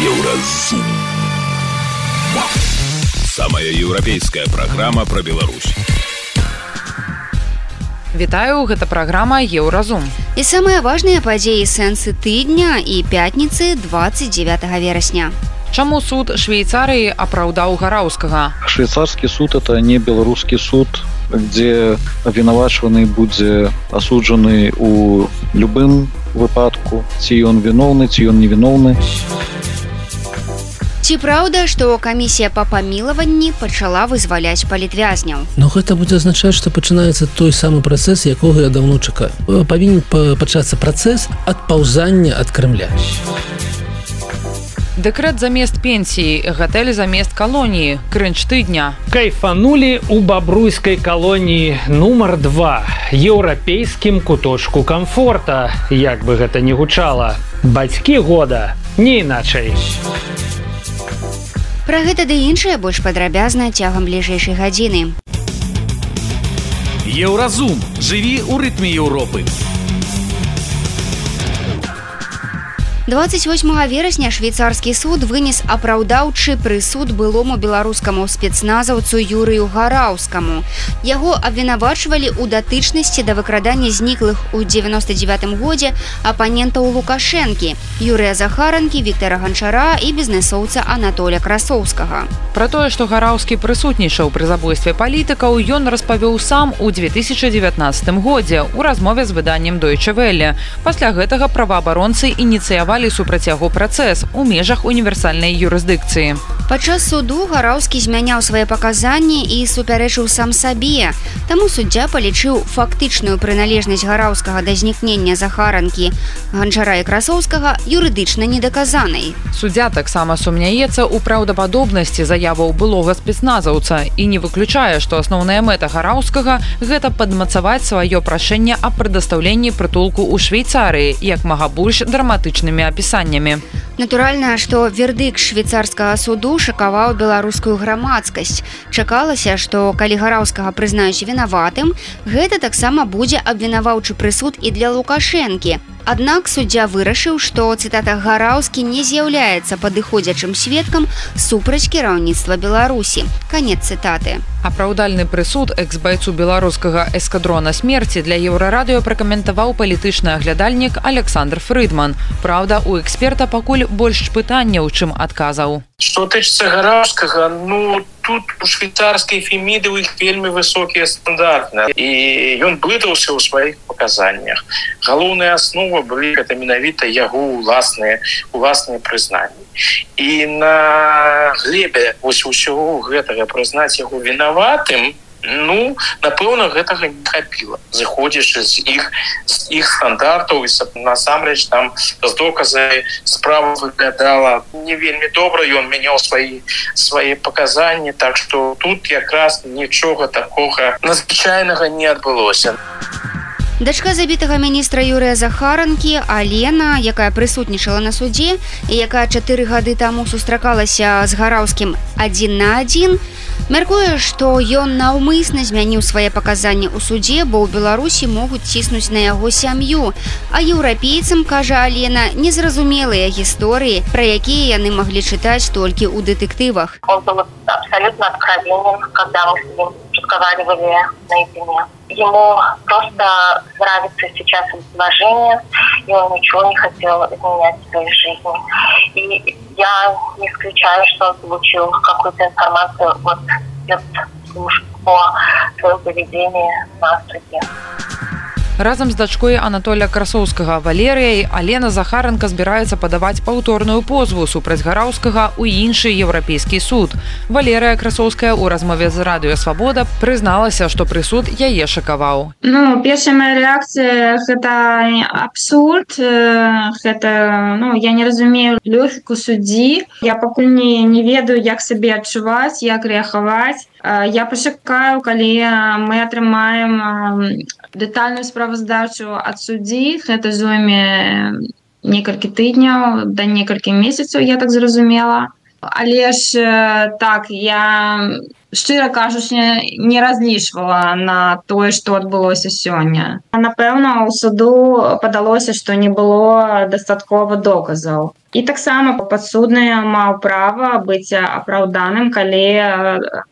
Еўразум. Самая еўрапейская праграма пра Беларусь. Вітаю, гэта праграма Еўразум. І самыя важныя падзеі сэнсы тыдня і пятніцы 29 верасня. Чаму суд Швейцарыі апраўдаў гараўскага? Швейцарскі суд это не беларускі суд, дзе абвінавачваны будзе асуджаны ў любым выпадку, ці ён віноўны, ці ён невіноўны. Ці праўда, што камісія па памілаванні пачала вызваляць палітвязняў. Но гэта будзе азначаць, што пачынаецца той самы працэс, якога я даўно чакаю. Павінен пачацца працэс ад паўзання ад крымля. Дэкрэт замест пенсіі, гатэль замест калоніі, крынч тыдня. Кайфанулі ў бабруйскай калоніі нумар 2 еўрапейскім куточку камфорта, як бы гэта не гучала. Бацькі года, не іначай. Пра гэта ды іншае больш падрабязна цягам бліжэйшай гадзіны. Еўразум жыві ў рытме Еўропы. 28 верасня швейцарскі суд вынес апраўдаўчы прысуд былому беларускаму спецназаўцу юрыю гараўскаму. Яго абвінавачвалі ў датычнасці да выкрадання зніклых у 99 годзе апанентаў лукашэнкі, Юрыя Захаранкі, Віктора Ганчара і бізнесоўца Анатоля Красоўскага. Пра тое, што гараўскі прысутнічаў пры забойстве палітыкаў, ён распавёў сам у 2019 годзе ў размове з выданнем Дойчавелле. Пасля гэтага праваабаронцы ініцыявалі ініцыявалі супраць яго працэс у межах універсальнай юрысдыкцыі. Падчас суду гараўскі змяняў свае паказанні і супярэчыў сам сабе. Таму суддзя палічыў фактычную прыналежнасць гараўскага да знікнення захаранкі ганчара і красоўскага юрыдычна недаказанай. Суддзя таксама сумняецца ў праўдападобнасці заяваў былога спецназаўца і не выключае, што асноўная мэта гараўскага гэта падмацаваць сваё прашэнне аб прадастаўленні прытулку ў швейцарыі як мага больш драматычнымі апісаннямі. Натуральна, што вердык швейцарскага суду шакаваў беларускую грамадскасць. Чакалася, што калі гараўскага прызнаюць вінаватым, гэта таксама будзе абвінаваўчы прысуд і для лукашэнкі. Аднак суддзя вырашыў, што цытата гараўскі не з'яўляецца падыходзячым сведкам супраць кіраўніцтва Беларусі. Канец цытаты. Апраўдальны прысуд экс-байцу беларускага эскадрона смерці для еўрарадыё пракаментаваў палітычны аглядальнік Александр Фрыдман. Праўда, у эксперта пакуль больш пытанняў, чым адказаў. Што тычыцца гараўскага, ну тут у швейцарскай феміды у іх вельмі высокія стандарты і ён блытаўся ў сваіх паказаннях. Галоўная аснова былі гэта менавіта яго уласныя уласныя прызнанні. І на глебе вось усяго гэтага прызнаць яго вінаватым, Ну напэўна гэтага не хапіла. Зыходзячы з іх з іх стандартаў насамрэч там з доказы справа выглядала не вельмі добра ён мяняў свае свае паказанні так што тут якраз нічога такога надзвычайнага не адбылося. Дачка забітага міністра Юрыя Захаранкі Алена, якая прысутнічала на судзе і якая чатыры гады таму сустракалася з гараўскім адзін на адзін, Мяркуе, што ён наўмысна змяніў свае паказанні ў судзе, бо ў Беларусі могуць ціснуць на яго сям'ю. А еўрапейцам, кажа Алена, незразумелыя гісторыі, пра якія яны маглі чытаць толькі ў дэтэктывах. Абсолютно откровенен, когда мы с ним разговаривали наедине. Ему просто нравится сейчас изложение, и он ничего не хотел изменять в своей жизни. И я не исключаю, что он получил какую-то информацию от спецслужб по своему поведению на суде. Разам з дачкой Анатоля красоўскага валерыяй Алена Захаранка збіраецца падаваць паўторную позву супраць гараўскага ў іншы еўрапейскі суд. Валерыя красоўская ў размове з радыёвабода прызналася, што прысуд яе шакаваў. Ну першая моя рэакцыя гэта абсурд гэта ну, я не разумею лёгку суддзі. Я пакуль не, не ведаю, як сабе адчуваць, як рэагаваць. Я пачакаю, калі мы атрымаем дэтальную справаздачу ад суддзі гэта зойме некалькі тыдняў да некалькі месяцаў я так зразумела але ж так я шчыра кажучы не разлічвала на тое што адбылося сёння напэўна у суду падалося што не было дастаткова доказаў і таксама падсудная маў права быць апраўданым калі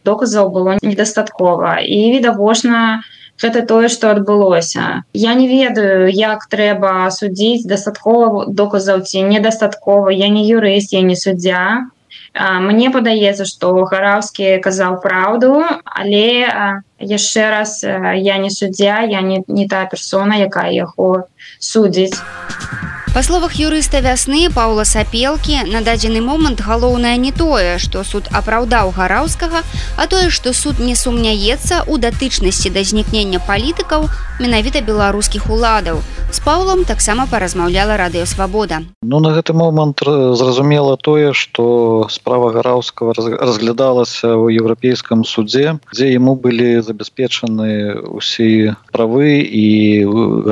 доказаў было недастаткова і відавочна гэта тое што адбылося я не ведаю як трэба судзіць дастаткова доказаў ці недастаткова я не юрыст я не суддзя Мне падаецца, што гараўскі казаў праўду, але яшчэ раз я не суддзя, я не, не тая персона, якая яго судзіць. Па словах юрыста вясны Паўла сапелкі на дадзены момант галоўнае не тое, што суд апраўдаў гараўскага, а тое, што суд не сумняецца ў датычнасці да знікнення палітыкаў менавіта беларускіх уладаў. З паўлам таксама паразмаўляла радыёвабода. Ну на гэты момант зразумела тое, што справа гараўскага разглядалася ў еўрапейскім судзе, дзе яму былі забяспечаны ўсе правы і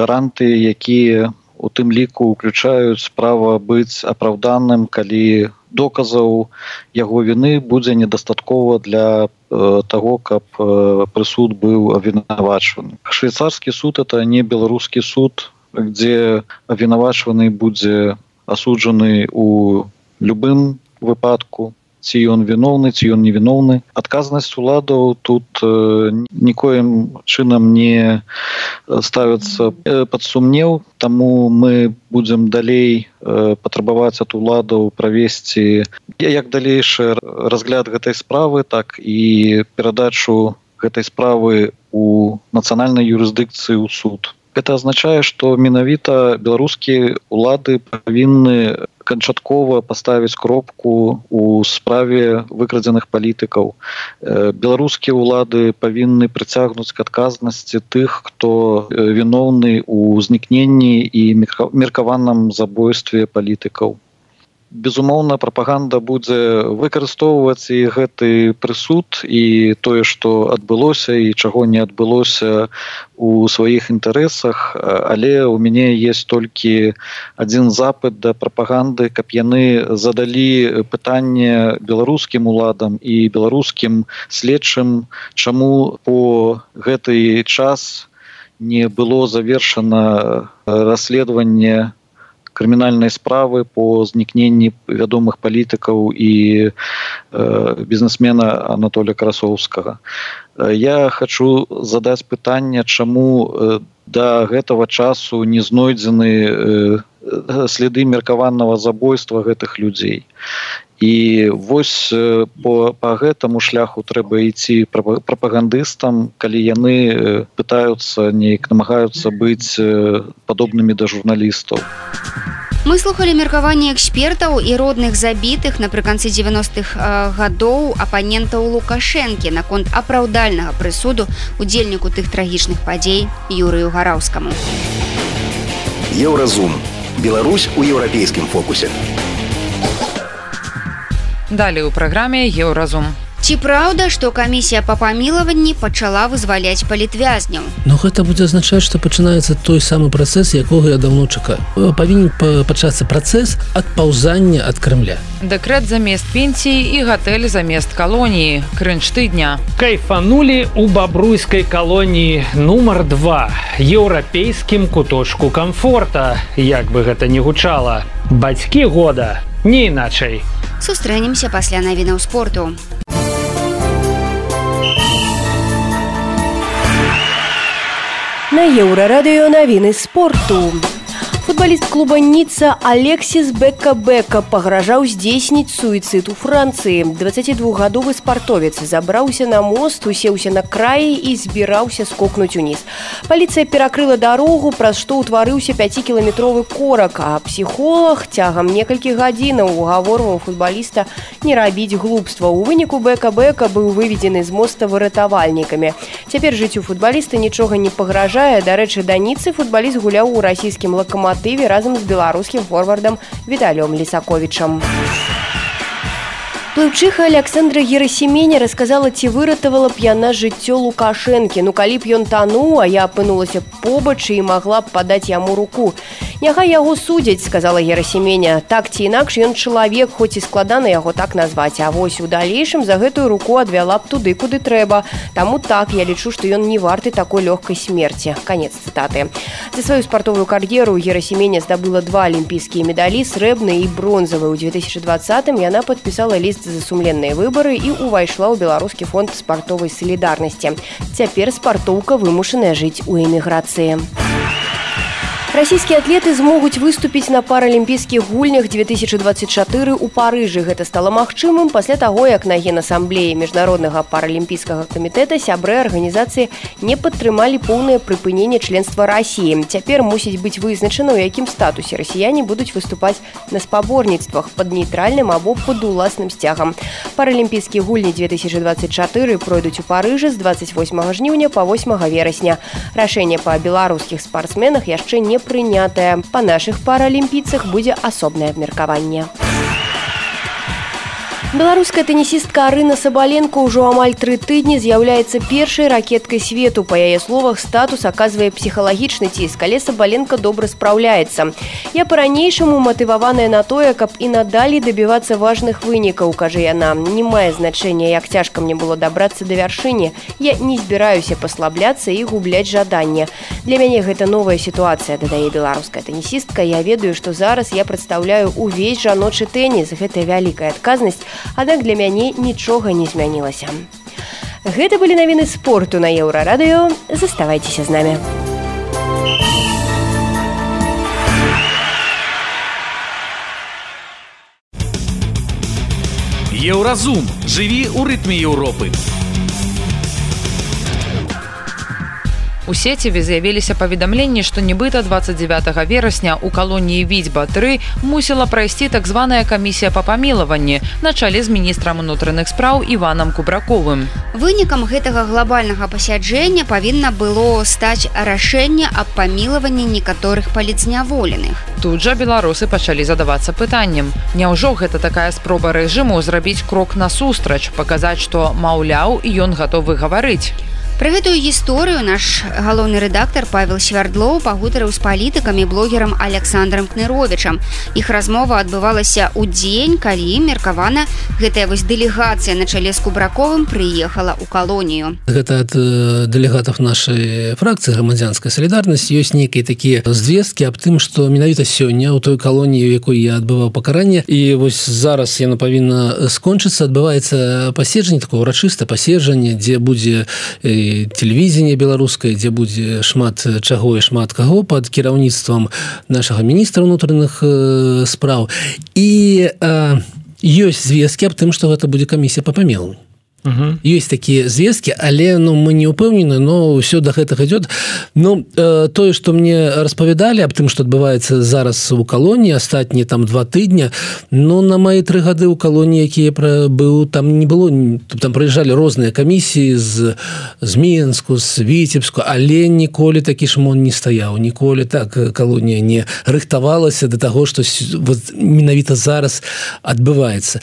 гаранты, якія у тым ліку уключаюць права быць апраўданым калі доказаў яго віны будзе недастаткова для э, того каб э, прысуд быў абвінавачваны швейцарскі суд это не беларускі суд где абвінавачваны будзе асуджаны у любым выпадку. Ці ён віноўны ці ён невіноўны адказнасць уладаў тут э, нікоім чынам не э, ставіцца э, пад сумнеў таму мы будзем далей э, патрабаваць ад уладаў правесці як далейшы разгляд гэтай справы так і перадачу гэтай справы у нацыянальнай юрысдыкцыі ў суд это азначае што менавіта беларускія улады павінны канчаткова паставіць кропку у справе выкрадзеных палітыкаў беларускія ўлады павінны прыцягнуць к адказнасці тых хто віноўны у знікненні і меркаваным забойстве палітыкаў безумоўна прапаганда будзе выкарыстоўваць і гэты прысуд і тое што адбылося і чаго не адбылося у сваіх інтарэсах. Але у мяне есть толькі адзін запыт да прапаганды каб яны задалі пытанне беларускім уладам і беларускім следчым чаму по гэты час не было завершана расследаванне крымінальнай справы по знікненні вядомых палітыкаў і э, бізнесмена анатоля красоўскага я хочу задаць пытанне чаму э, да гэтага часу не знойдзены э, следы меркаванага забойства гэтых людзей і вось по по гэтаму шляху трэба ісці прапагандыстам калі яны пытаются неяк намагаюцца быць падобнымі да журналістаў. Мы слухали меркаванне экспертаў і родных забітых напрыканцы 90-х гадоў апанентаў лукашэнкі наконт апраўдальнага прысуду удзельніку тых трагічных падзей юрыю гараўскаму. Еўразум. Беларусь у еўрапейскім фокусе Далей у праграме еўразум. Ці праўда, што камісія па памілаванні пачала вызваляць палітвязняў. Но гэта будзе азначаць, што пачынаецца той самы працэс, якога я даўно чакаю. павінен пачацца працэс адпаўзання ад крымля. Дэкрэт замест пенсіі і гатэль замест калоніі, крынч тыдня. Кайфанулі ў бабруйскай калоніі нумар 2 еўрапейскім куточку камфорта, як бы гэта не гучала. Бацькі года, не іначай. Сустрэнемся пасля навінаў спорту. На еўрарадыё навіны спорту. Футболіст клуба Ніца Алексіс Бека-Бека пагражаў здзейсніць суіцыд у Францыі. 22гадовы спартовец забраўся на мост, усеўся на краі і збіраўся скокнуць уніз. Паліцыя перакрыла дарогу, праз што ўтварыўся 5кіметровы корак, а псіхолог цягам некалькі гадзінаў угаворваў футбаліста не рабіць глупства. У выніку Бека-Бека быў выведзены з моста выратавальнікамі. Цяпер жыццю футбаліста нічога не пагражае. Дарэчы, даніцы футбаліст гуляў у расійскім лакаматыве лакаматыве разам з беларускім форвардам віталём лісаковічам Плыўчыха Александра Герасіменя рассказала, ці выратавала б яна жыццё Лукашэнкі. Ну калі б ён тануў, а я апынулася побач і магла б падаць яму руку. Няхай яго судзяць, сказала Герасіменя. Так ці інакш ён чалавек, хоць і складана яго так назваць. А вось у далейшым за гэтую руку адвяла б туды, куды трэба. Таму так я лічу, што ён не варты такой лёгкай смерці. Канец цытаты. За сваю спартовую кар'еру Герасіменя здабыла два алімпійскія медалі, срэбны і бронзавы. У 2020 яна падпісала ліст за сумленныя выбары і ўвайшла ў беларускі фонд спартовай салідарнасці. Цяпер спартоўка вымушаная жыць у эміграцыі. Расійскія атлеты змогуць выступіць на паралімпійскіх гульнях 2024 у парыжы. Гэта стала магчымым пасля таго як на генасамблеі міжнароднага паралімпійскага камітэта сябры арганізацыі не падтрымалі поўнае прыпыненне членства рассіі цяпер мусіць быць вызначана у якім статусе расіяне будуць выступаць на спаборніцтвах под нейтральным або под уласным сцягам. Паралімпійскія гульні 2024 пройдуць у парыжы з 28 жніўня по 8 верасня. Рашэнне па беларускіх спартсменах яшчэ не прынятая па нашых паралімпійцах будзе асобнае абмеркаванне беларуская тэнісістка арына сабаленко ўжо амаль тры тыдні з'яўляецца першай ракеткай свету. Па яе словах статус аказвае псіхалагічны ціск але сабаленко добра спраўляецца я па-ранейшаму матываваная на тое каб і надалей дабівацца важных вынікаў кажа яна. Не мае значэння як цяжка мне было дабрацца да вяршыні. Я не збіраюся паслабляцца і губляць жаданне для мяне гэта новая сітуацыя дадае беларуская тэнісістка я ведаю што зараз я прадстаўляю увесь жаночы тэніс. Гэтая вялікая адказнасць аднак для мяне нічога не змянілася. Гэта былі навіны спорту на еўрарадыё, заставайцеся з намі. Еўразум жыві ў рытме Еўропы. У сеціве з'явіліся паведамленні, што нібыта 29 верасня ў калоніі відзьба 3 мусіла прайсці так званая камісія па памілаванні на чале з міністрам унутраных спраў Іванам кубраковым. Вынікам гэтага глобальнага пасяджэння павінна было стаць рашэнне аб памілаванні некаторых паліцняволеных. Тут жа беларусы пачалі задавацца пытаннем. Няўжо гэта такая спроба рэжыму зрабіць крок насустрач, паказаць, што маўляў, ён гатовы гаварыць. Пра гэтую гісторыю наш галоўны рэдактар павел свярдлоў пагутарыў з палітыкамі блогерам александром кныровичам іх размова адбывалася ў дзень калі меркавана гэтая вось дэлегацыя. На чале з кубраковым прыехала ў калонію. Гэта ад дэлегатаў нашай фракцыі грамадзянская салідарнасць ёсць нейкія такія звесткі аб тым што менавіта сёння ў той калоніі якой я адбываў пакаранне. І вось зараз яна павінна скончыцца. Адбываецца паседжанне такое урачыста паседжанне дзе будзе і тэлевізіне беларускай дзе будзе шмат чаго і шмат каго под кіраўніцтвам нашага міністра унутраных э, спраў. І э, ёсць звесткі аб тым што гэта будзе камісія па памелу Угу. Ёсць такія звесткі, але ну, мы не ўпэўнены, но ўсё да гэтага ідёт. Ну, э, тое, што мне распавядалі аб тым, што адбываецца зараз у калоніі, астатнія там два тыдня, ну, на мае тры гады ў калоніі, якія пра... быў там не было там прыязджалі розныя камісіі з, з Мінску, з Віцебску, але ніколі такі шмон не стаяў. Ніколі так калонія не рыхтавалася да таго, што вот, менавіта зараз адбываецца.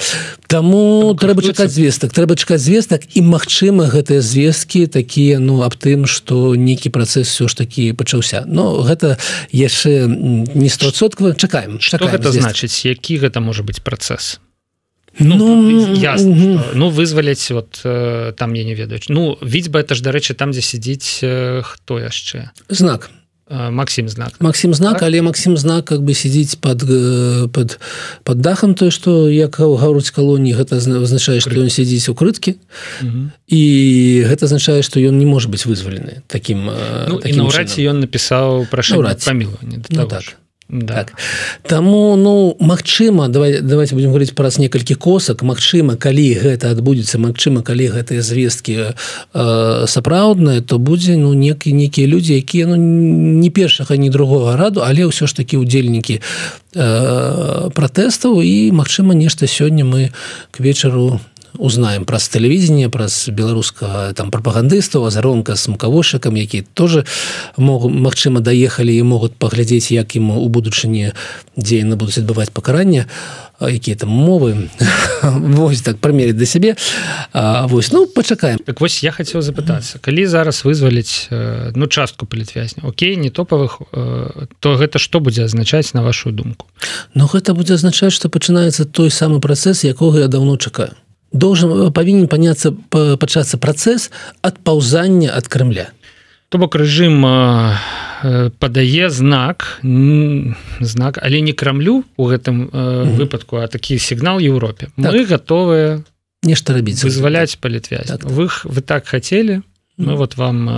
Таму трэба чакаць звестак, трэба чакаць звестак звестак і магчыма гэтыя звесткі такія ну аб тым что нейкі працэс все ж таки пачаўся. Но гэта яшчэ не стосоткава чакаем что гэта значыць? Які гэта можа быть працэс? Ну, ну, ясно, угу. ну вызваляць вот там я не ведаю. Ну відзьба это ж дарэчы там дзе сядзіць хто яшчэ? Знак Макссім знак. Макссім знак так? але Макссім знак как бы сидзіць под под под дахам той что як гавруць калоніі гэта означае что ён сядзіць укрыткі і гэта азначае что ён не может быть вызвалены таким ну, наўрадці ён напісаў пра памілаванне ну, так так. Таму ну Мачыма давай давайте будем говорить праз некалькі косак. Мачыма калі гэта адбудзецца Мачыма калі гэтыя звесткі э, сапраўдныя то будзе ну некі нейкія людзі якія ну не першага ні другога раду але ўсё ж такі удзельнікі э, пратэстаў. І Мачыма нешта сёння мы к вечару не узнаем праз тэлевізіне праз беларускага там прапагандыстаў азаронка с мукавошыкам які тоже могу Мачыма даехалі і могуць паглядзець як ім у будучыні дзе яны будуць адбываць пакаранне якія там мовы. Вось так прамерить да сябе. Вось ну пачакаем. Так вось я хотел запытацца. Калі зараз вызваліць ну частку палітвязня Окей не топовых то гэта что будзе азначаць на вашу думку? Ну гэта будзе азначаць что пачынаецца той самы працэс якога я давно чакаю должен павінен паняцца пачацца працэс адпаўзання ад крымля то бок рэжым падае знак знак але не крамлю у гэтым выпадку а такі сігнал Еўропе. Так. мы готовыя нешта рабіць вызваляць палітвязь. Так. вы вы так хотели мы вот вам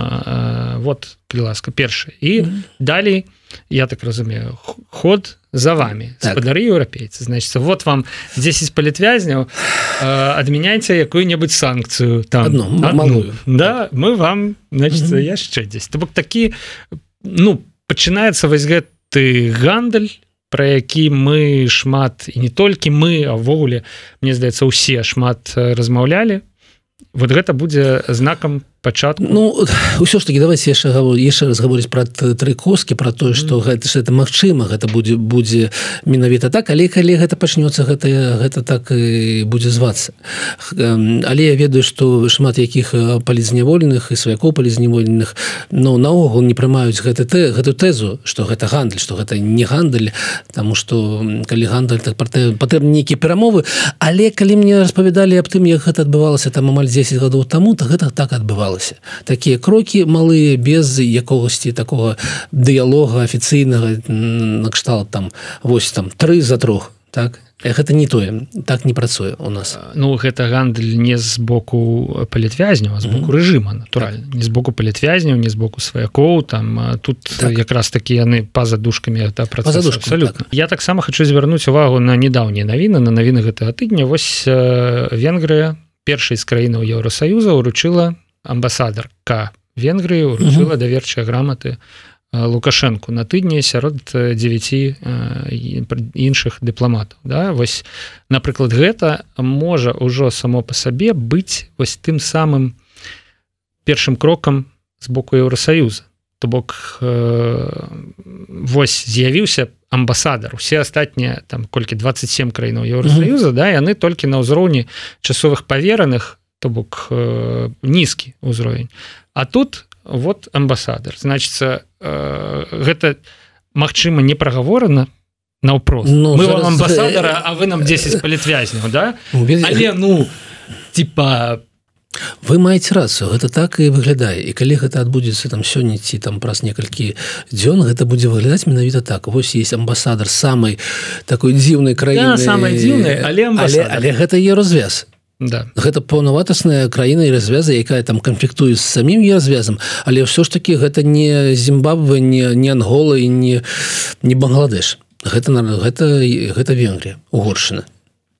вот ласка першы. І mm -hmm. далей я так разумею ход за вами спадары так. еўрапейцы значит вот вам 10 палітвязняў адмяняйте якую-небудзь санкцыю там одну, одну. да мы вам значит -hmm. яшчэ 10 то бок такі ну пачынаецца вось гэты гандаль про які мы шмат і не толькі мы авогуле мне здаецца усе шмат размаўлялі вот гэта будзе знакам пачатку Ну ўсё ж таки давайте яшчэ яшчэ раз гаворыць про тры коскі про тое что гэта ж это магчыма гэта будзе будзе менавіта так але калі гэта пачнется гэта гэта так і будзе звацца. Але я ведаю что шмат якіх палізняволеных і сваякоў палізняволеных но наогул не прымаюць гэты тэ гэту тэзу что гэта гандаль что гэта не гандаль тому что калі гандаль так патрэбны нейкія перамовы. Але калі мне распавядалі аб тым як гэта адбывалася там амаль 10 гадоў таму то гэта так адбывалася такія крокі малыя без якогасьці такого дыялога афіцыйнага накшталт там вось там тры за трох так? Гэта не тое так не працуе у нас. Ну гэта гандаль не з боку палітвязняў з боку рэжыма натуральна. Не з боку палітвязняў не з боку сваякоў там тут так. якраз такі яны па-за душкамі это абсолютно так. я таксама хочу звярнуць увагу на недаўнія навіны на навіны гэтага тыдня. Вось Венгрыя першай з краінаў Еўросаюза ўручыла амбасадарка Венгрыі ўручыла даверчыя граматы лукашэнку на тыдні сярод 9 іншых дыпламатаў да вось напрыклад гэта можа ўжо само по сабе быць вось тым самым першым крокам з боку Еўросаюза то бок э, вось з'явіўся амбасадар. Усе астатнія там колькі 27 краінаў Еўросаюза да яны толькі на ўзроўні часовых павераных то бок э, нізкі ўзровень. А тут вот амбасадар значится э, гэта Мачыма не прагаворана наўпрост. Ну, мы зараз... амбасадара а вы нам 10 палітвязняў да? Але, ну типа вы маеце рацыю гэта так і выглядае. І калі гэта адбудзецца там сёння ці там праз некалькі дзён гэта будзе выглядаць менавіта так. Вось есть амбасадар самой такой дзіўнай краіны. Да, самой дзіўнай але, але але гэта е развяз Да. Гэта паўнаватасная краіна і развяза, якая там канфліктуе з самім я развязам, але ўсё ж таки гэта не Зімбабве, не, не Ангола і не, не Бангладеш. Гэта, гэта, гэта Венгрія, угоршана.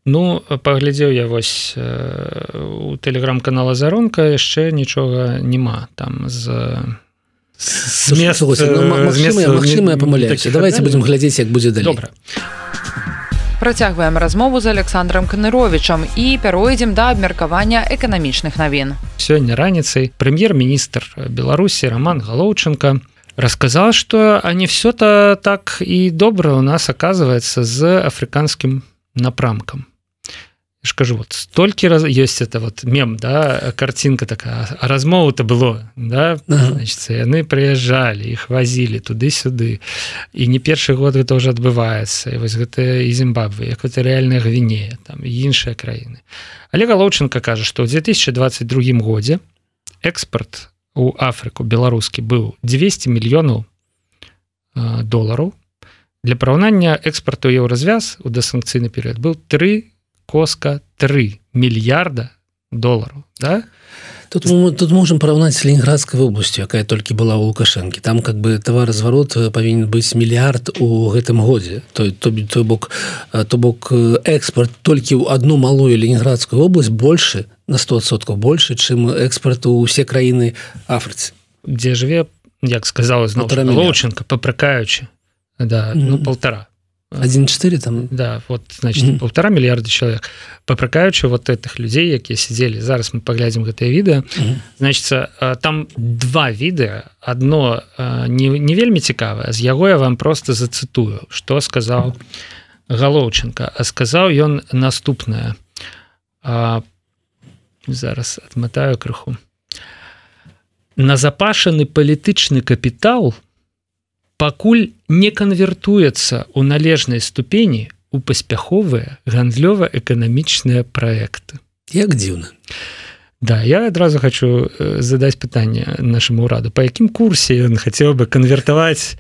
Ну паглядзеў я вось э, у тэлеграм-канала заронка яшчэ нічога няма там з магчымыя памыляюся давайте будзем глядзець як будзе далей добра Працягваем размову з александром каныровичам і пяройдзем да абмеркавання эканамічных навін. Сёння раніцай прэм'ер-міністр беларусі роман галоўчынка рассказал что а не все-то так і добра у нас оказывается з афрыканскім напрамкам ж кажу вот столькі раз есть это вот мем да картинка такая а размову-то было да? Значит яны прыязджалі их возілі туды-сюды і не першы год гэта уже адбываецца і вось гэта і Зімбабве як это реальная гвінея там іншыя краіны але галоўчынка кажа что ў 2022 годзе экспорт у Афрыку беларускі быў 200 мільёнаў долараў для параўнання экспорту еўразвяз у дасанкцыйны перыяд был 3 коска 3 мільярда долараў да? Тут мы тут можем параўнаць с ленинградской областью якая толькі была у лукашэнкі там как бы товаразварот э, павінен быць мільярд у гэтым годзе. Той то той бок э, то бок э, экспорт толькі ў одну малую ленинградскую область больше на 100соткаў больше чым экспорту усе краіны афрыцы дзе жыве як сказала зноўчынка папракаючы да ну полтора 1,4 там? Да вот значит mm -hmm. полтора миллиарда человек. Попракаючы вот этих людей якія сидели. Зараз мы поглядзім гэтае відэо mm -hmm. значится там два відэа одно не, не вельмі цікавае з яго я вам просто зацытую что сказал галоўчынка а сказаў ён наступнае. Зараз адматаю крыху. Назапашаны палітычны капітал пакуль не канвертуецца ў належнай ступені у паспяховыя гандлёва-эканамічныя праекты. Як дзіўна. Да я адразу хочу э, задаць пытанне нашаму ўраду. По якім курсе ён хацеў бы канвертаваць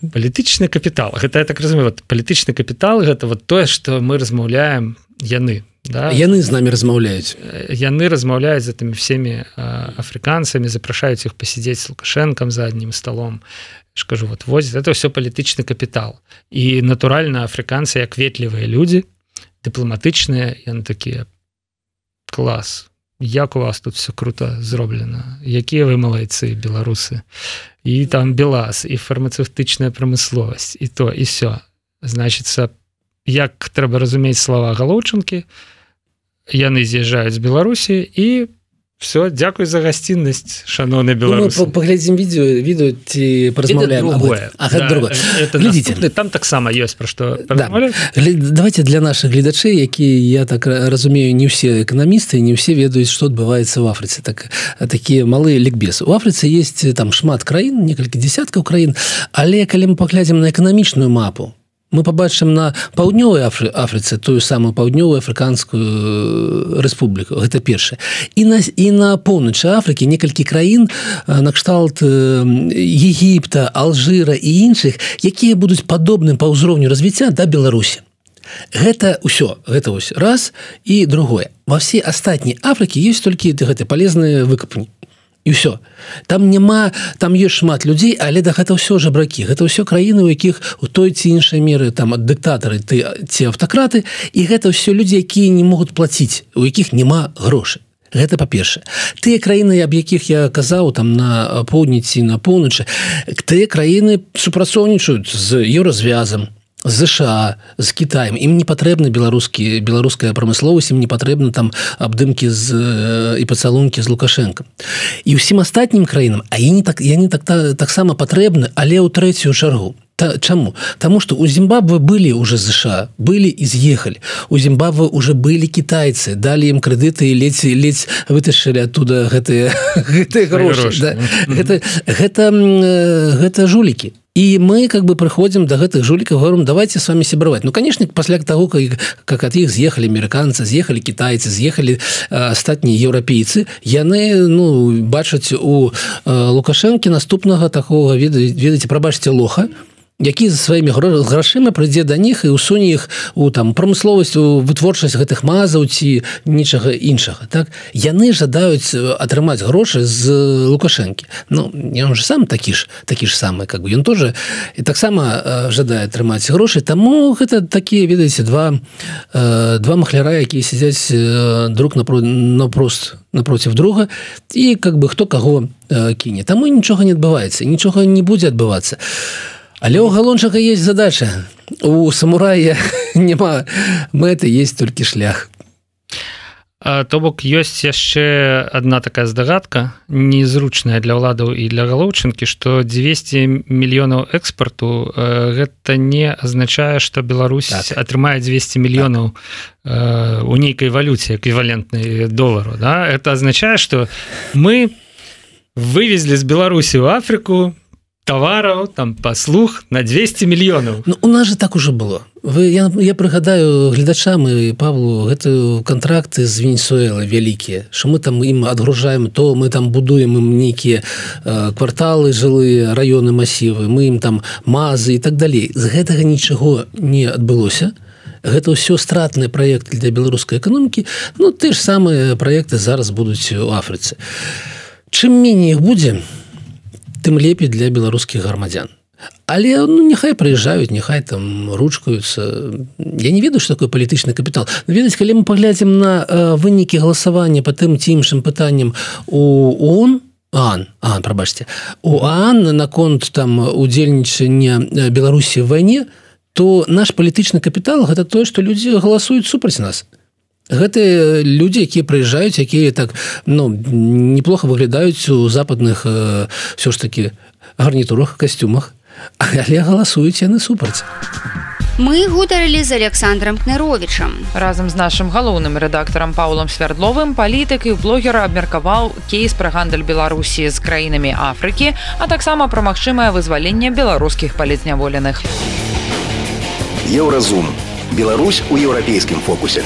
палітычны капітал? Гэта я так разумею вот, палітычны капітал гэта вот тое что мы размаўляем яны да? яны з нами размаўляюць. Яны размаўляюць за тымі всеми афрыканцамі запрашаюць іх пасядзець лукашэнкам за адним столом скажу вот возіць это все палітычны капітал і натуральна афрыканцы як ветлівыя людзі дыпламатычныя яны такія клас як у вас тут все круто зроблена якія вы малайцы беларусы і там белаз і фармацевтычная прамысловасць і то і все значится як трэба разумець слова галоўчынкі яны з'язджаюць з беларусі і все дзякуй за гасціннасць шаноўны беларус ну, паглядзім відео відео ці паразмаўляем да, там таксама ёсць пра што да. давайте для наших гледачэй якія я так разумею не ўсе эканамісты не ўсе ведаюць што адбываецца в Афрыцы так такія малыя лікбес у Афрыцы есть там шмат краін некалькі десяткаў краін але калі мы паглядзім на эканамічную мапу мы побачым на паўднёвай Афры Афрыцы тую самую паўднёвую афрыканскую э, рэспубліку. Гэта першае. І на і на поўначы Афрыкі некалькі краін э, накшталт э, Егіпта Алжыра і іншых якія будуць падобным па ўзроўню развіцця да Беларусі. Гэта ўсё. Гэта вось раз. І другое. Во все астатні Афрыкі есть толькі гэты палезныя выкапні і все там няма там есть шмат людзей але да гэта ўсё жабракі гэта ўсё краіны у якіх у той ці іншай меры там ад дыктатары ты ці аўтакраты і гэта ўсё людзі якія не могуць плаціць у якіх няма грошай. Гэта па-першае. Тыя краіны аб якіх я казаў там на поўдніці на поўначы тыя краіны супрацоўнічаюць з еўразвязам ЗША з Китаем. Ім не патрэбна беларускі беларуская прамысловасць ім не патрэбна там абдымкі з і пацалункі з лукашенко. І ўсім астатнім краінам а я не так я не так таксама патрэбны але ў трэцюю чаргу Та, чаму Таму что у Зімбабвы былі уже ЗША былі і з'ехалі у Зімбабвы уже былі кітайцы далі ім крэдыты і ледзь ледзь вытащылі оттуда гэтыя гэтыя грошы да? гэта гэта гэта жулікі і мы как бы прыходзім до гэтых жулікаў говорим давайте с вами сябраваць ну конечно пасля того как, как от іх з'ехалі амерыканцы з'ехалі китайцы з'ехалі астатнія еўрапейцы яны ну бачаць у лукашэнкі наступнага такого ведаеце прабачце лоха які за сваімі грашыма прыйдзе да них і усуне іх у там прамысловасць у вытворчасць гэтых мазаў ці нічага іншага так? Яны жадаюць атрымаць грошы з лукашэнкі. Ну я уже сам такі ж такі ж самы как бы. Ён тоже і таксама жадае атрымаць грошы. Таму гэта такія ведаеце два два махляра якія сядзяць друг напро напрост напротив друга. І как бы хто каго кіне. Таму нічога не адбываецца нічога не будзе адбывацца. а Але ў галончага есть задача у самурая няма мэты есть толькі шлях то бок ёсць яшчэ одна такая здагадка незручная для ўладаў і для галоўчынкі что 200 мільёнаў экспарту гэта не азначае что Беларусь так. атрымае 200 мільёнаў так. у нейкай валюце эквівалентнай долару да? это означае что мы вывезли з беларусі в Афрыку товараў там паслуг на 200 мільёнаў. Ну, у нас же так уже было. Вы я, я прыгадаю гледачам і павлу гэтую контракты з венесуэлы вялікія що мы там ім адгружаем то мы там будуем ім нейкія э, кварталы жылыя раёны масівы мы ім там мазы і так далей. З гэтага нічого не адбылося. Гэта ўсё стратны проект для беларускай эканомікі. Ну ты ж самыя проекты зараз будуць у Афрыцы. Чым меней іх будзе то тым лепей для беларускіх грамадзян але ну няхай прыязджаюць няхай там ручкаюцца я не ведаю что такое палітычны капітал ведаць калі мы паглядзім на э, вынікі галасавання по тым ці іншым пытанням у он ан а прабачце у Анна наконт там удзельнічання беларусі в вайне то наш палітычны капітал гэта тое что людзі галасуюць супраць нас. то гэтыя людзі якія прыязджаюць якія так ну неплохо выглядаюць у западных ўсё ж таки гарнітурах касцюмах але галасуюць яны супраць. Мы гутарылі з александром кныровичам разам з нашим галоўным рэдактарам паулам свярдловым палітык і блогера абмеркаваў кейс пра гандаль беларусі з краінамі афрыкі а таксама пра магчымае вызваленне беларускіх палітзняволеных. Еўразум. Беларусь у еўрапейскім фокусе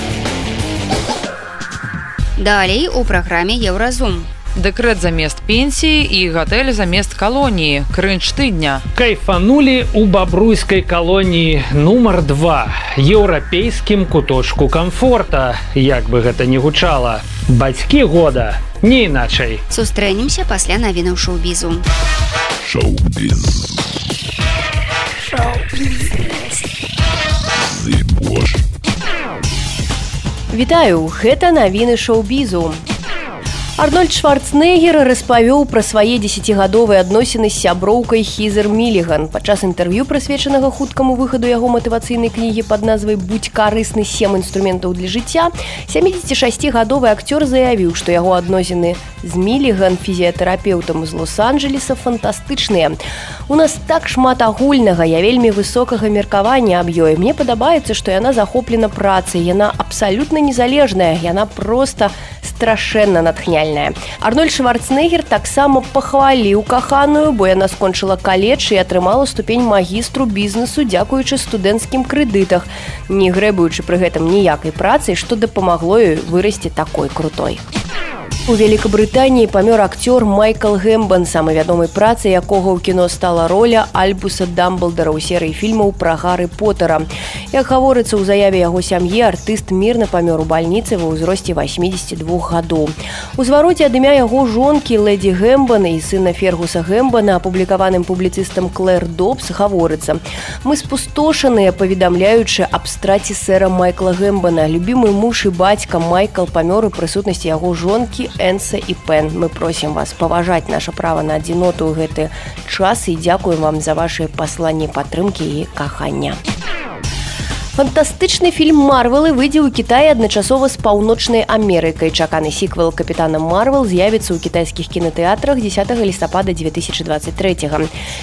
далей у праграме еўразум. Дэкрэт замест пенсіі і гатэль замест калоніі. Крынч тыдня. Кайфанулі у бабруйскай калоніі нумар два. Еўрапейскім куточку комфорта як бы гэта не гучала. Бацькі года не іначай. Сустрэнемся пасля навінаў шоу-бізу Вітаю гэта навіны шоу-бізу Арнольд Шварцнегер распавёў пра свае десятгадовыя адносіны з сяброўкай хізер міліган падчас інтэрв'ю прысвечанага хуткаму выхаду яго матывацыйнай кнігі пад назвай будь карысны сем інструментаў для жыцця 76гадовы акцёр заявіў што яго адносіны з міліган фізіятэрапеўтам з лос-анджелеса фантастычныя. У нас так шмат агульнага я вельмі высокага меркавання аб ёй. Мне падабаецца што яна захоплена працай яна абсалютна незалежная яна просто страшэнна натхняе геніяльная. Арнольд Шварцнегер таксама пахваліў каханую, бо яна скончыла каледж і атрымала ступень магістру бізнесу, дзякуючы студэнцкім крэдытах, не грэбуючы пры гэтым ніякай працы, што дапамагло ёй вырасці такой крутой. У Великабрытаніі памёр акцёр Майкл Гэмбан, самай вядомай працы, якога ў кіно стала роля Альбуса Дамблдара ў серыі фільмаў пра Гары Потара. Як гаворыцца ў заяве яго сям'і, артыст мірна памёр у бальніцы ва ўзросце 82 гадоў. У звароце ад імя яго жонкі Лэдзі Гэмбана і сына Фергуса Гэмбана, апублікаваным публіцыстам Клэр Добс гаворыцца. Мы спустошаныя, паведамляючы аб страце сэра Майкла Гэмбана, любімы муж і бацька Майкл памёр у прысутнасці яго жонкі Энса і Пен. Мы просім вас паважаць наша права на адзіноту ў гэты час і дзякуем вам за ваши пасланні падтрымкі і кахання. Фантастычны фільм Марвелы выйдзе ў Кіаі адначасова з паўночнай Амерыкай. Чаканы сіквел капітана Марвел з'явіцца ў кітайскіх кінотэатрах 10 лістапада 2023.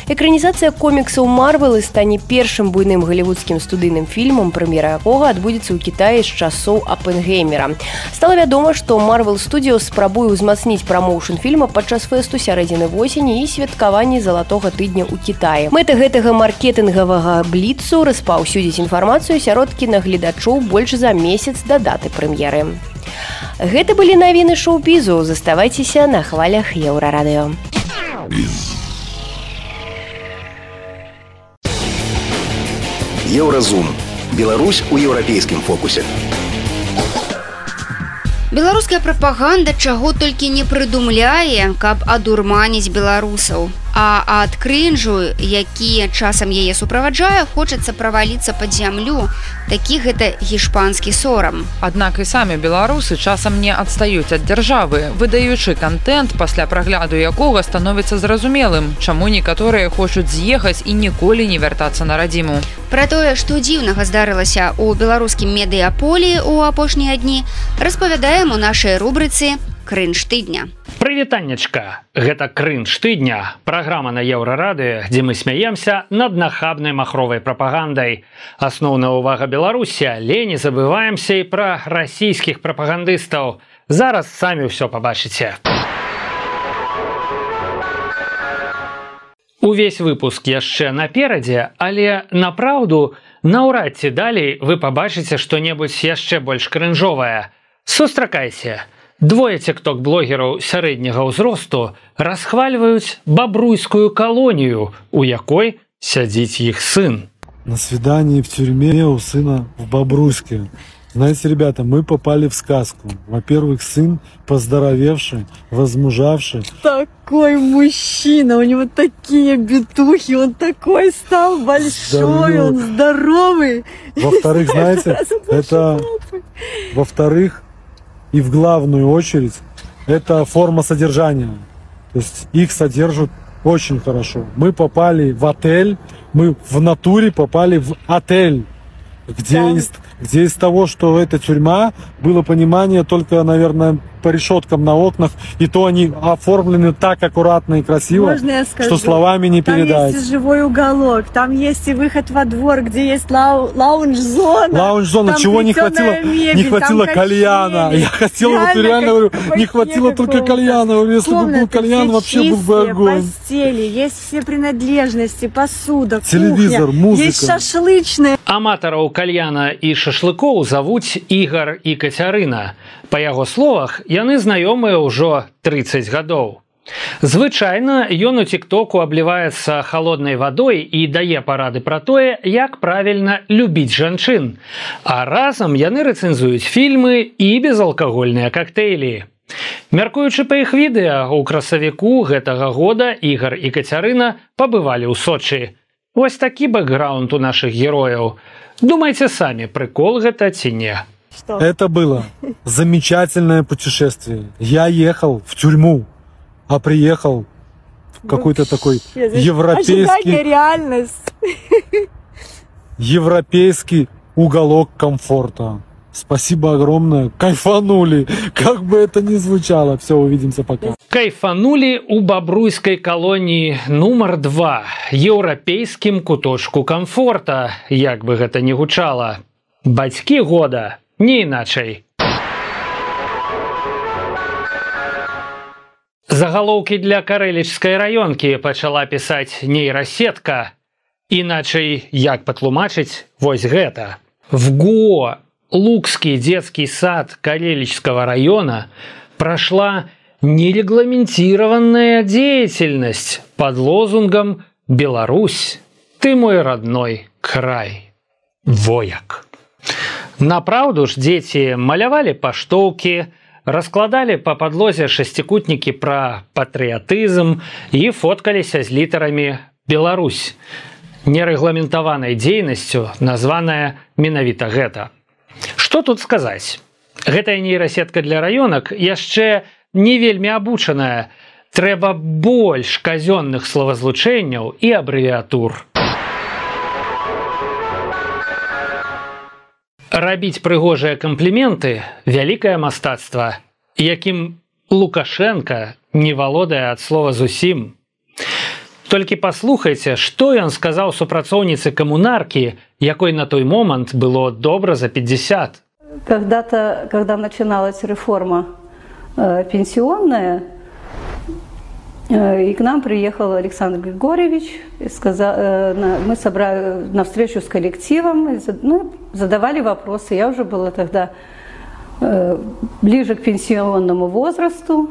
Экранізацыя коміксаў Марвелы стане першым буйным галівудскім студыйным фільмам, прэм'ера якога адбудзецца ў Кіаі з часоў Апенгеймера. Стала вядома, што Марвел студіо спрабуе ўзмацніць прамоушн фільма падчас фэсту сярэдзіны восені і святкаванні залатога тыдня ў Кітаі. Мэта гэтага маркетынгавага бліцу распаўсюдзіць інфармацыю сярод кінагледачоў больш за месяц да даты прэм'еры. Гэта былі навіны шоу-бізу, заставайцеся на хвалях еўрарадыё. Еўразум. Беларусь у еўрапейскім фокусе. Беларуская прапаганда чаго толькі не прыдумляе, каб адурманіць беларусаў а ад крынжу які часам яе суправаджае хочацца праваліцца пад зямлю. Такі гэта гішпанскі сорам. Аднак і самі беларусы часам не адстаюць ад дзяржавы выдаючы контент пасля прагляду якога становіцца зразумелым чаму некаторыя хочуць з'ехаць і ніколі не вяртацца на радзіму. Пра тое што дзіўнага здарылася у беларускім медыяполі у апошнія дні распавядаем у нашай рубрыцы крынж тыдня. Прывітаннечка гэта крынж тыдня. Праграма на еўрарады дзе мы смяемся над нахабнай махровай прапагандай. Асноўная ўвага беларусі. Але не забываемся і пра расійскіх прапагандыстаў. Зараз самі ўсё пабачыце. Увесь выпуск яшчэ наперадзе але направўду наўрад ці далей вы пабачыце што-небудзь яшчэ больш крынжовае. Сустракайся! на Двое тикток-блогераў сярэдняга ўзросту расхвальваюць бабруйскую калонію, у якой сядзіць іх сын. На свидании в тюрьме у сына в Бобруйске. Знаете, ребята, мы попали в сказку. Во-первых, сын поздоровевший, возмужавший. Такой мужчина, у него такие битухи, он такой стал большой, Здоровый. он здоровый. Во-вторых, знаете, это... Во-вторых, и в главную очередь это форма содержания. То есть их содержат очень хорошо. Мы попали в отель, мы в натуре попали в отель, где, да. из, где из того, что это тюрьма, было понимание только, наверное, по решеткам на окнах, и то они оформлены так аккуратно и красиво, Можно я скажу? что словами не там передать. есть и живой уголок, там есть и выход во двор, где есть лау- лаунж-зона. Лаунж-зона, там чего не хватило? плетеная мебель, не хватило там кальяна. качели. Я хотел, вот Реально, реально как говорю, в не кабаке хватило только каком-то. кальяна. Говорю, если бы был Комнаты кальян, все вообще был бы чистые, огонь. постели, есть все принадлежности, посуда, Телевизор, кухня, музыка. есть шашлычная. аматараў кальяна і шашлыкоў завуць ігар і кацярына па яго словах Яны знаёмыя ўжо 30 гадоў. Звычайна ён у тиктоку абліваецца холоднай вадой і дае парады пра тое як правільна любіць жанчын. А разам яны рэцэнзуюць фільмы і безалкагольныя коктейлі мяркуючы па іх відэа у красавіку гэтага года ігар і кацярына пабывалі ў сочы. Вось такі бэкграунд у наших герояў. Думайце самі прыкол гэта ці не Это было замечательное путешествие. Я ехал в тюрьму, а приехал в какой-то такой Ожидание, европейский, реальность. европейский уголок комфорта. Спасибо огромное. Кайфанули. Как бы это ни звучало. Все, увидимся пока. кайфанулі у бабруйской калоніі нумар два еўрапейскім куточку комфорта як бы гэта не гучала бацькі года не іначай загалоўкі для карэлічскай раёнкі пачала пісаць нейрасетка іначай як патлумачыць вось гэта в го лукский детский сад карелического района прошла нерегламентированная деятельность под лозунгом «Беларусь, ты мой родной край». Вояк. Направду ж дзеці малявалі паштоўкі, раскладалі па падлозе шасцікутнікі пра патрыятызм і фоткаліся з літарамі Беларусь, нерэгламентаванай дзейнасцю, названая менавіта гэта. Што тут сказаць? Гэтая нейрасетка для раёнак яшчэ не вельмі абучаная. Трэба больш казённых словазлучэнняў і абрэвіатур. Рабіць прыгожыя кампліменты вялікае мастацтва, якім Лукашенко не валодае ад слова зусім. Толькі паслухайце, што ён сказаў супрацоўніцы камунаркі, якой на той момант было добра за 50. Когда-то, когда начиналась реформа э, пенсионная, э, и к нам приехал Александр Григорьевич, и сказал, э, мы собрали на встречу с коллективом, ну, задавали вопросы. Я уже была тогда э, ближе к пенсионному возрасту,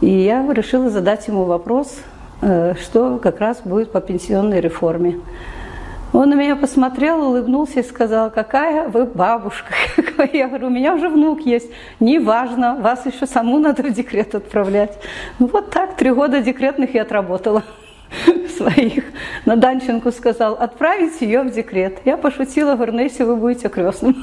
и я решила задать ему вопрос, э, что как раз будет по пенсионной реформе. Он на меня посмотрел, улыбнулся и сказал, какая вы бабушка. Я говорю, у меня уже внук есть. Неважно, вас еще саму надо в декрет отправлять. Ну вот так, три года декретных я отработала своих. На Данченку сказал, отправить ее в декрет. Я пошутила, говорю, ну если вы будете крестным.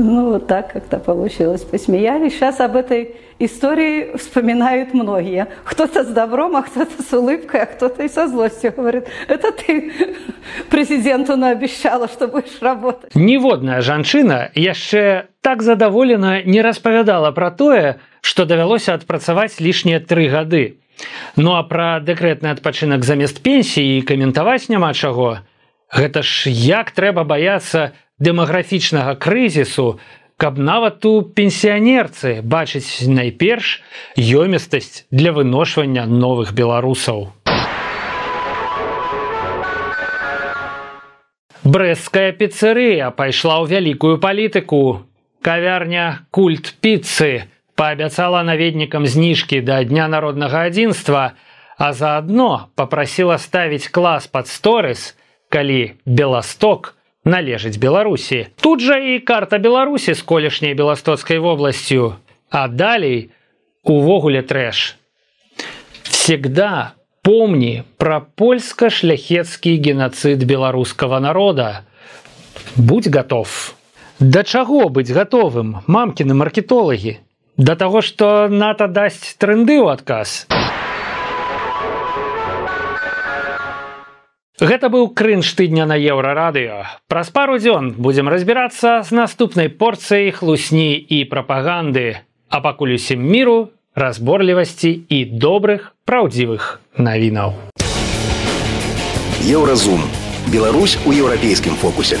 Ну вот так как-то получилось. Посмеялись. Сейчас об этой истории вспоминают многие. Кто-то с добром, а кто-то с улыбкой, а кто-то и со злостью говорит, это ты президенту наобещала, что будешь работать. Ніводная жанчына яшчэ так задаволена не распавядала пра тое, што давялося адпрацаваць лішнія тры гады. Ну а пра дэкрэтны адпачынак замест пенсіі каментаваць няма чаго. Гэта ж як трэба баяцца дэмаграфічнага крызісу, каб нават у пенсіянерцы бачыць найперш ёмістасць для выношвання новых беларусаў. Брэсцкая піцэрыя пайшла ў вялікую палітыку. Кавярня культ піцы паабяцала наведнікам зніжкі да дня народнага адзінства, а заадно попрасіла ставіць клас пад сторыс, калі Беласток належыць Беларусі. Тут жа і карта Беларусі з колішняй беластоцкай вобласцю, а далей увогуле трэш. Всегда помни про польско-шляхетский геноцид белорусского народа. Будь готов. Да чаго быць готовым, мамкины маркетологи? До того, что НАТО дасць тренды ў адказ. Гэта быў крынж тыдня на еўрарадыё. Праз пару дзён будзем разбірацца з наступнай порцыяй хлусні і прапаганды. А пакуль усім міру, разборлівасці і добрых праўдзівых навінаў. Еўразум. Беларусь у еўрапейскім фокусе.